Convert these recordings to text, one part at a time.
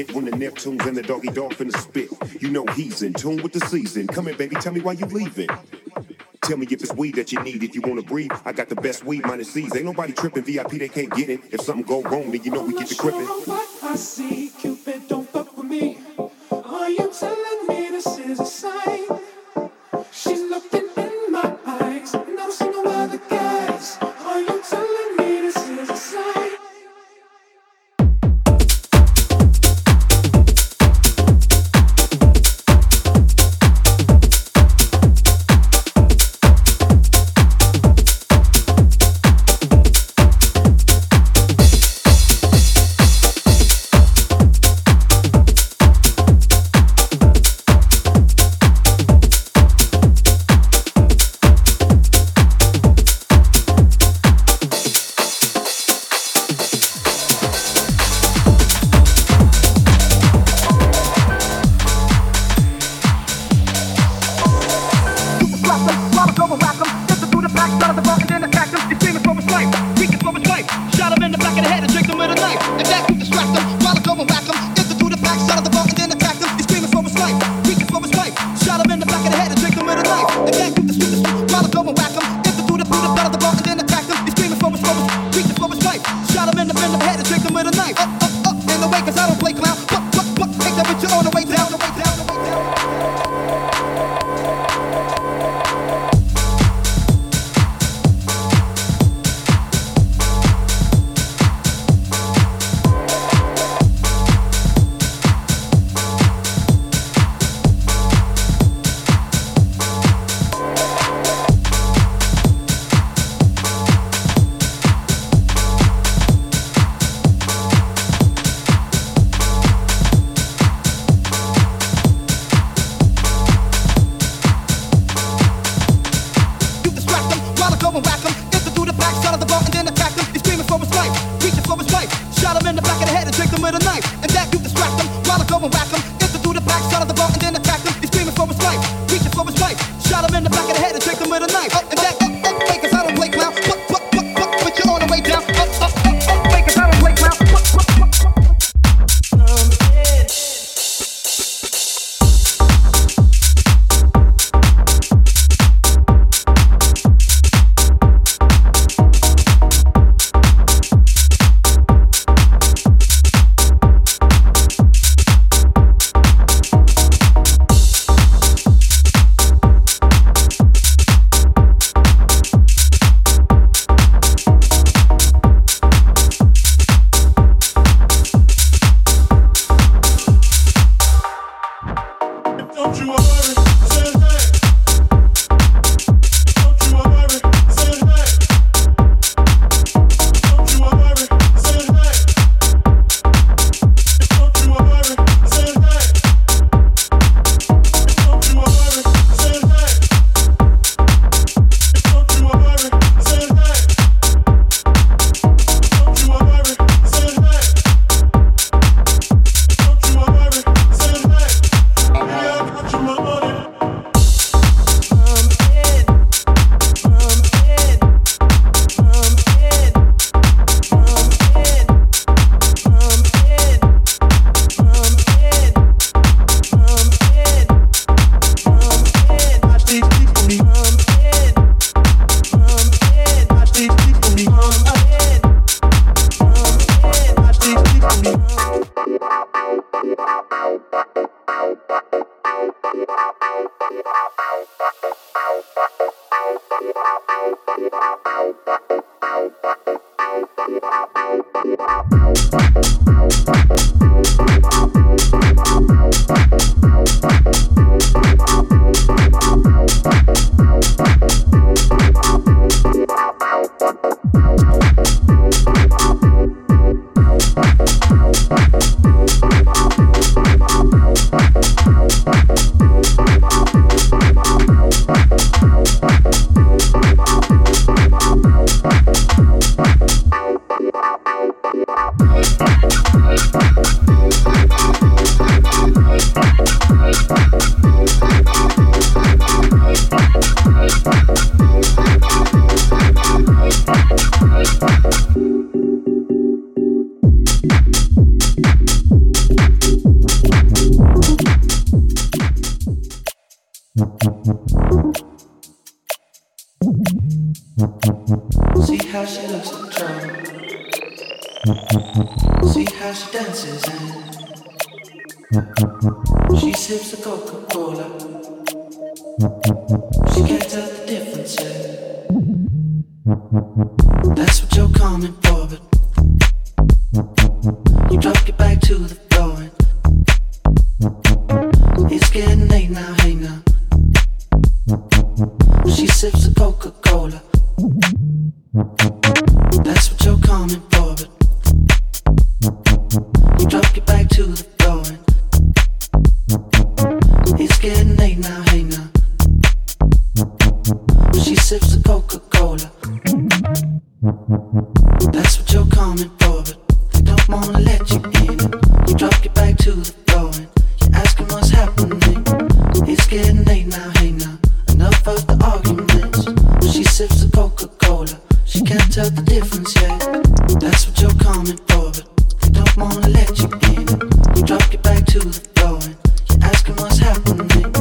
hit when the Neptunes and the Doggy Dogg finna spit. You know he's in tune with the season. Come here, baby, tell me why you leaving. Tell me if it's weed that you need, if you wanna breathe. I got the best weed, minus seeds. Ain't nobody tripping, VIP, they can't get it. If something go wrong, then you know we get the gripping. Sure I see Cupid. you. That's the difference, yeah. That's what you're coming for, but they don't wanna let you in. You drop your back to the floor and you're asking what's happening.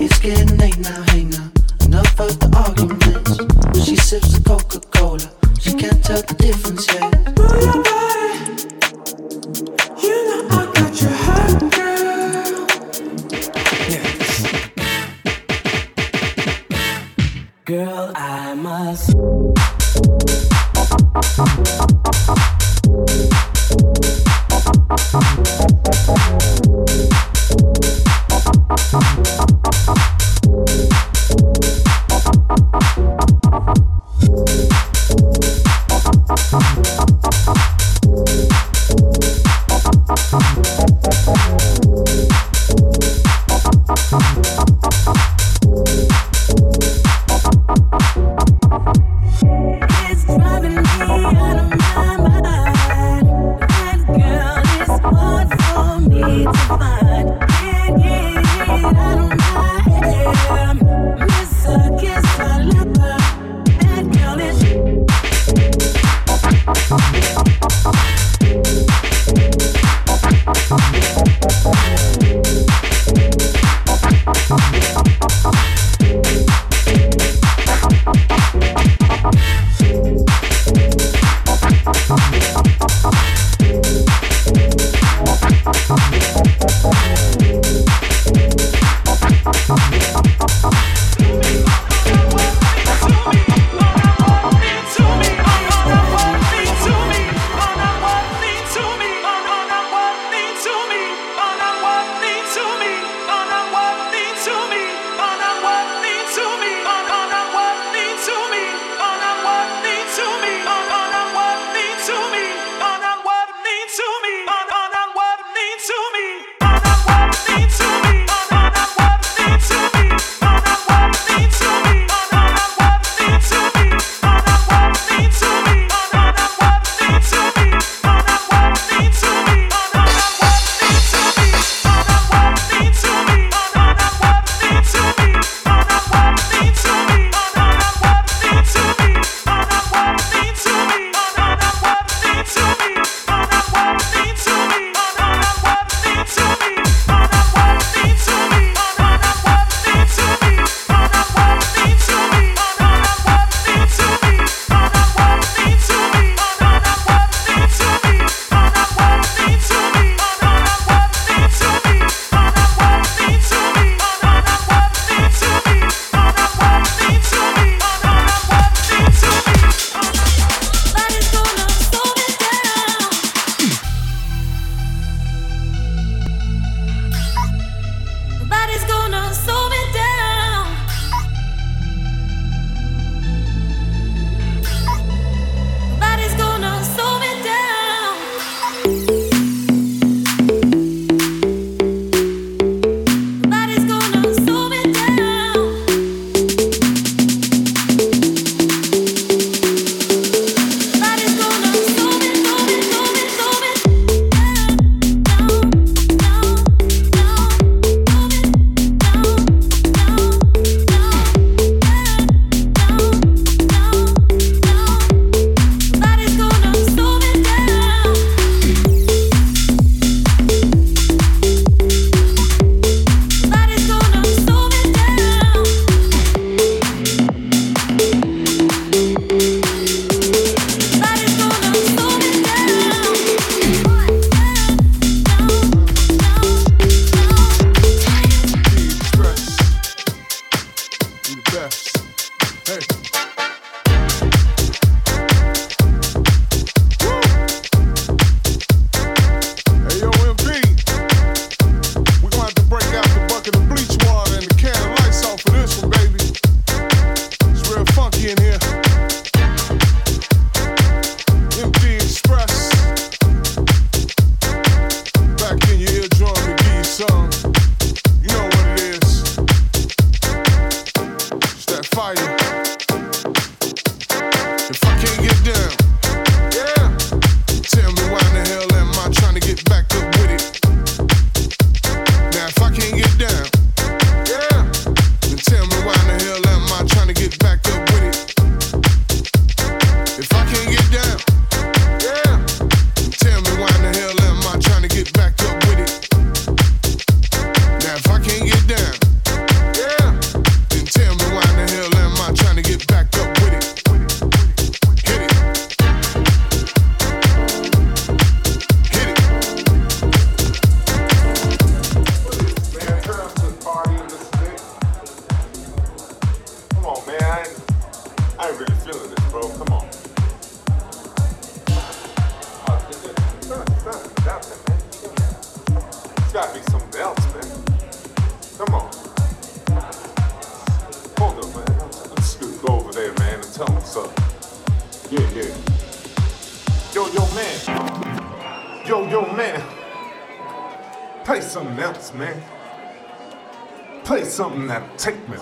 It's getting late now, hey now. Enough of the arguments. She sips the Coca Cola, she can't tell the difference. something that'll take me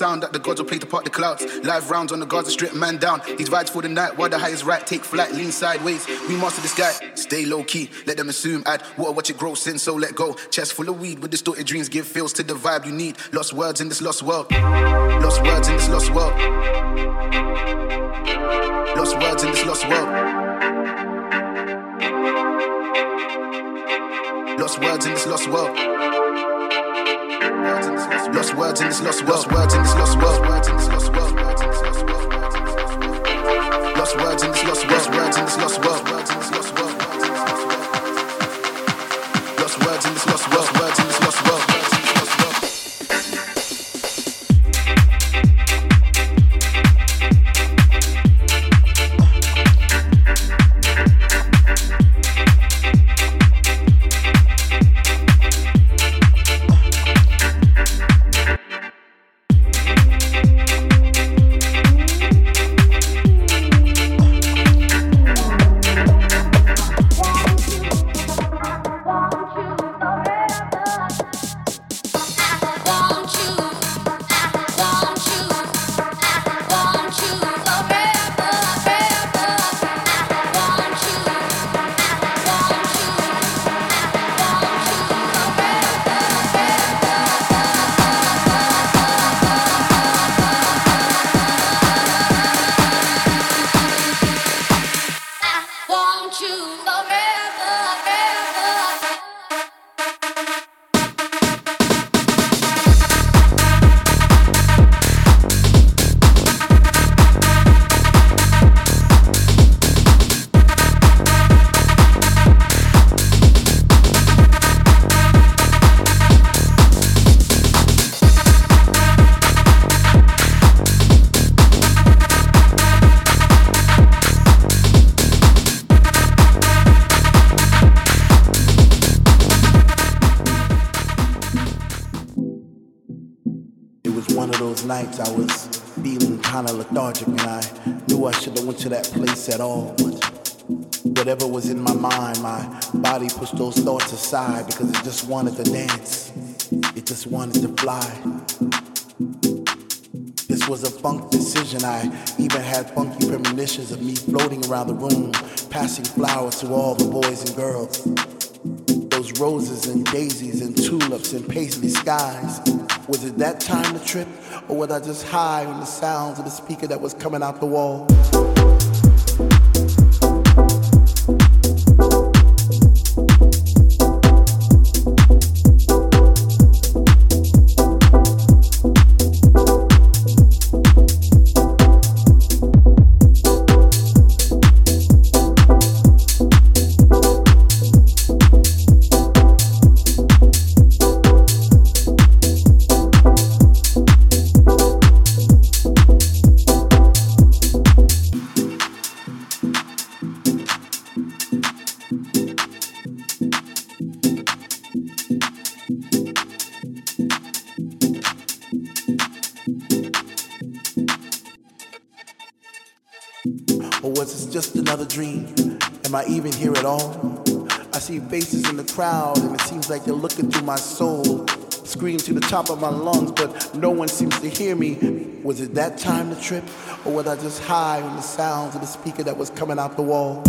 sound that the gods will play to part the clouds. Live rounds on the guards Gaza Strip, man down. These vibes for the night, while the high is right, take flight, lean sideways. We master the sky, stay low key. Let them assume, add water, watch it grow, sin, so let go. Chest full of weed with distorted dreams, give feels to the vibe you need. Lost words in this lost world. Lost words in this lost world. Lost words in this lost world. Lost words in this lost world. Lost words in this lost world. Lost words in this lost world. Lost Words in this lost world. Lost words in this lost aside because it just wanted to dance. It just wanted to fly. This was a funk decision. I even had funky premonitions of me floating around the room, passing flowers to all the boys and girls. Those roses and daisies and tulips and paisley skies. Was it that time to trip, or was I just high on the sounds of the speaker that was coming out the wall? Like they're looking through my soul. Scream to the top of my lungs, but no one seems to hear me. Was it that time to trip? Or was I just high on the sounds of the speaker that was coming out the wall?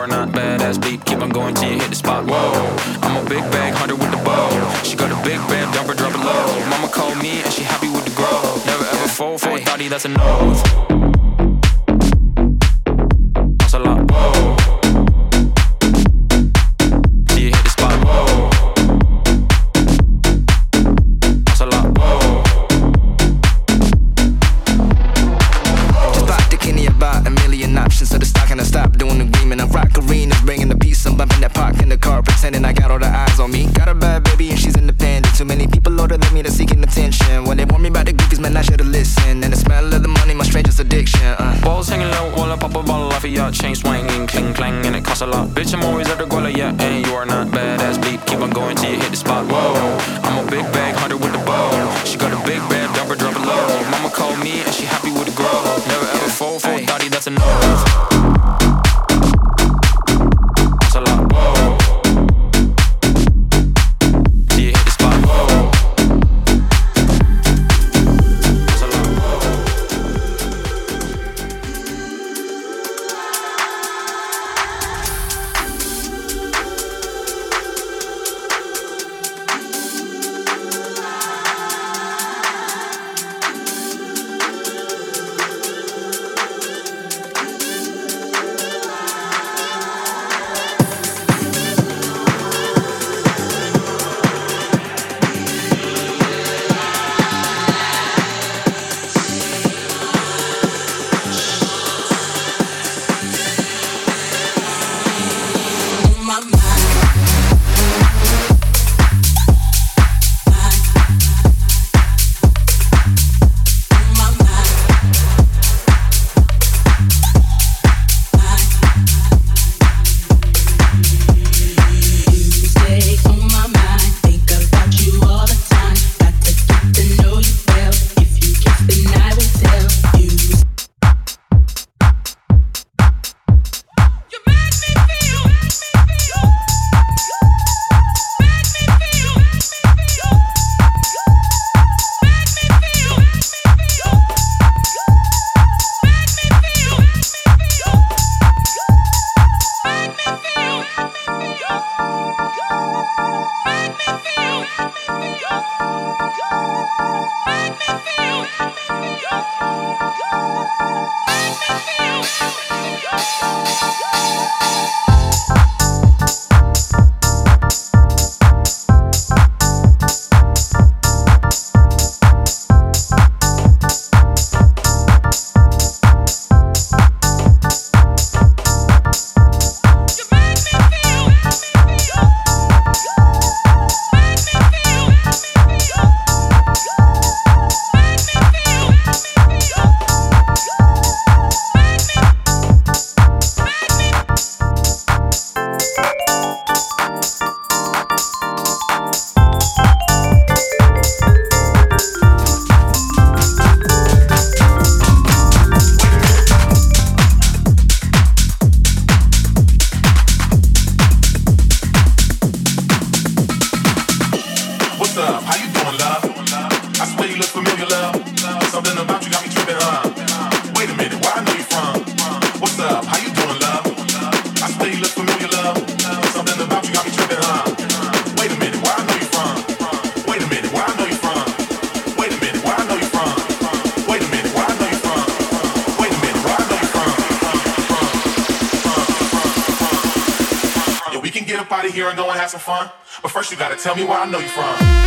Are not badass beat. Keep on going till you hit the spot. Whoa, I'm a big bag hunter with the bow. She got a big bed, dumper, drop it low. Mama called me and she happy with the growth. Never ever fall for a thotty, that's a no. Know you from.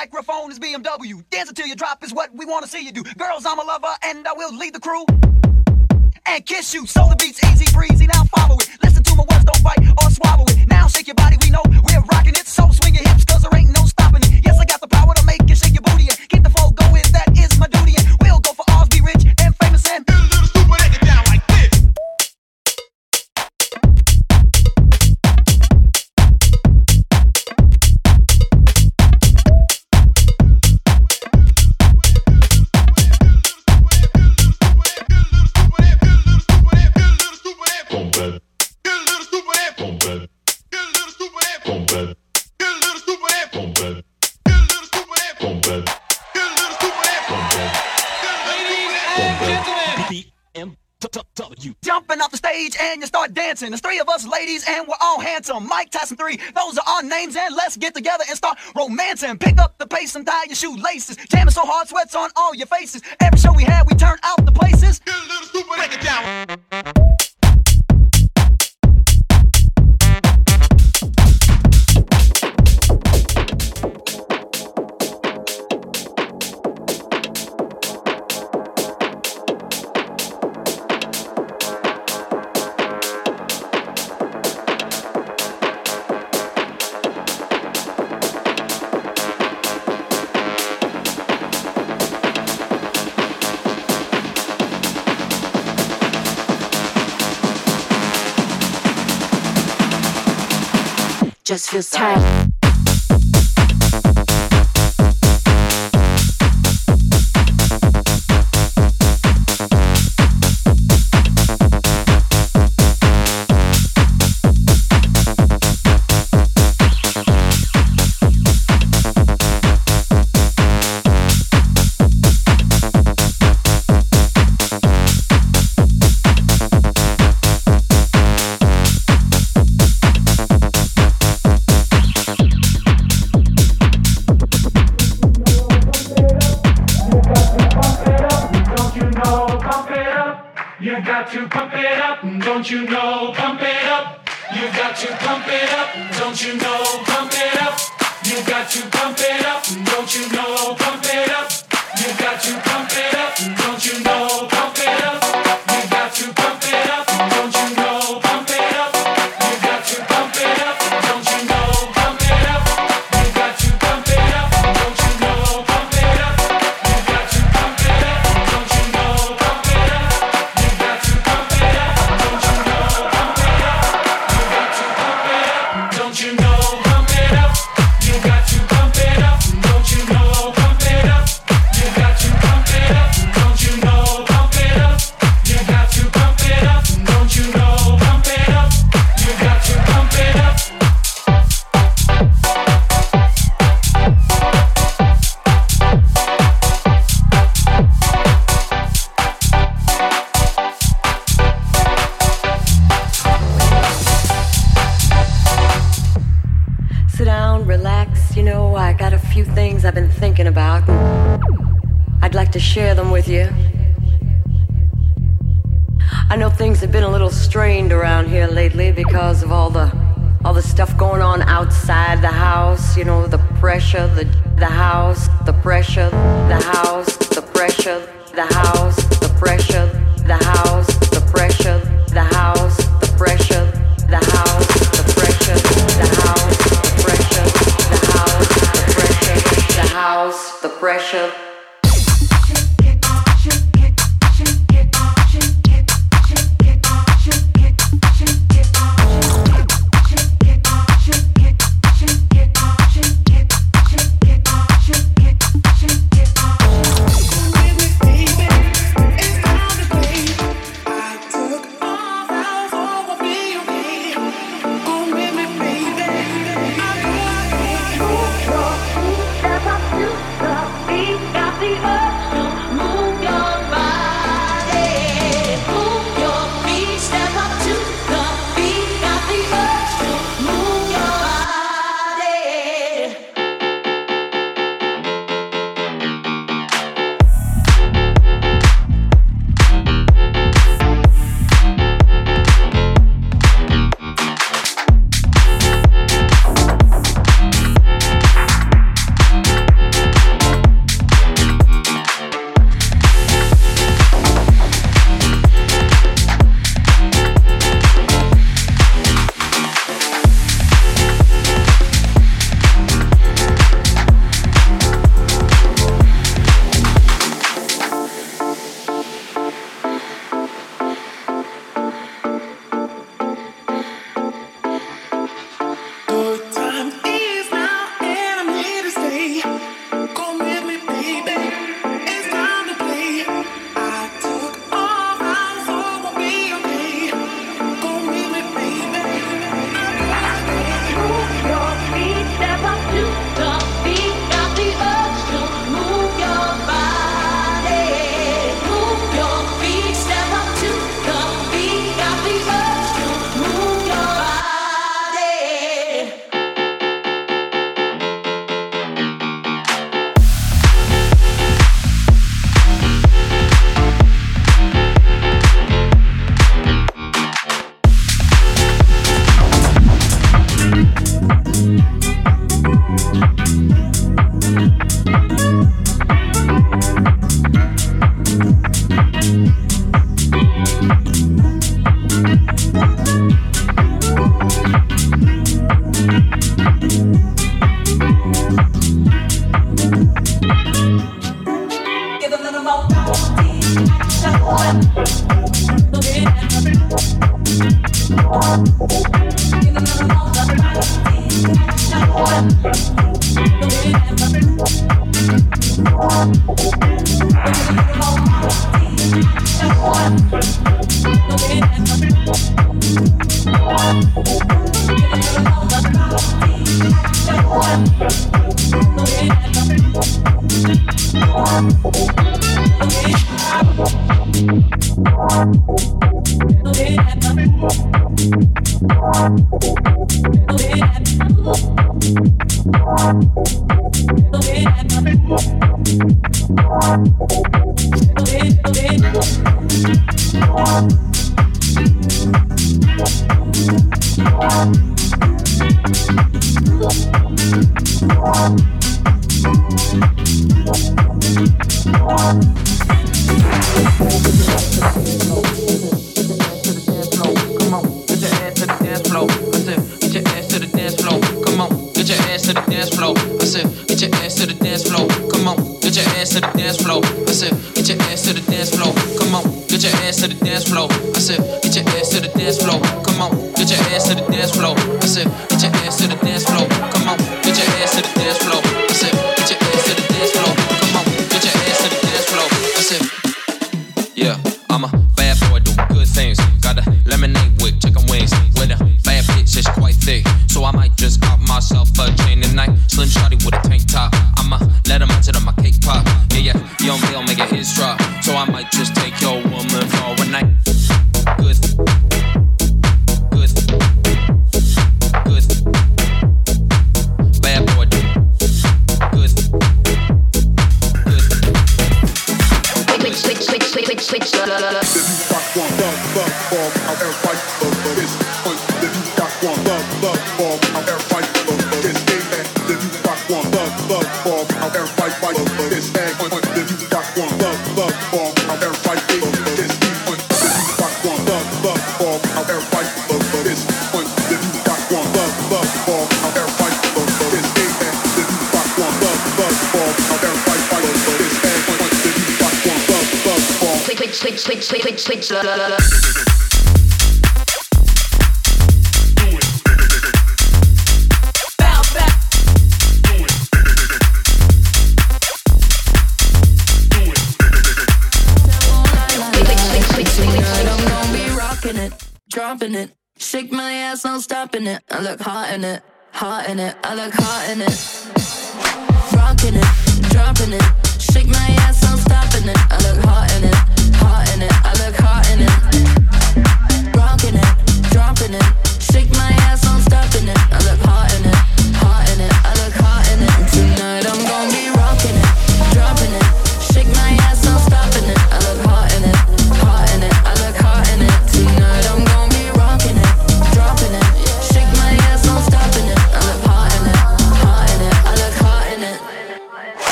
microphone is BMW. Dance until you drop is what we wanna see you do. Girls, I'm a lover and I will lead the crew. And kiss you, so the beat's easy breezy. Now follow it. Listen to my words, don't bite or swallow it. Now shake your body, we know we're rocking it. So swing your hips, cause there ain't no stopping it. Yes, I got the power to make you shake your booty and keep the flow going. That is my duty. And we'll go for ours, be rich and famous and. Stage and you start dancing. There's three of us ladies and we're all handsome. Mike Tyson 3, those are our names and let's get together and start romancing. Pick up the pace and tie your shoelaces. Jamming so hard, sweats on all your faces. Every show we had, we turn out the places. Get a little stupid, break it down. Just feels tight. Thank.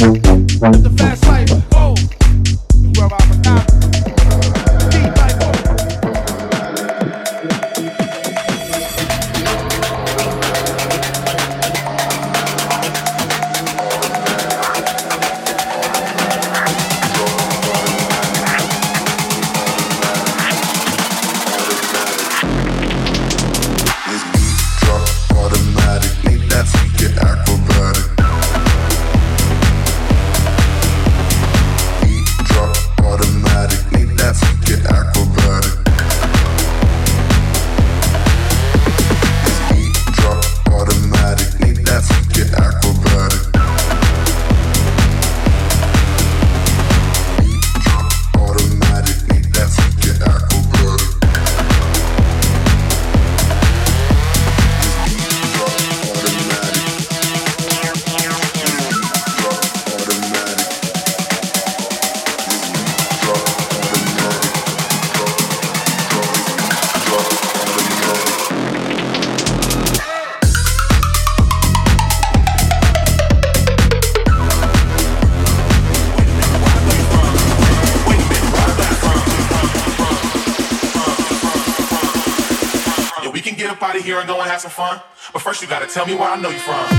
Here and go tell me where I know you from.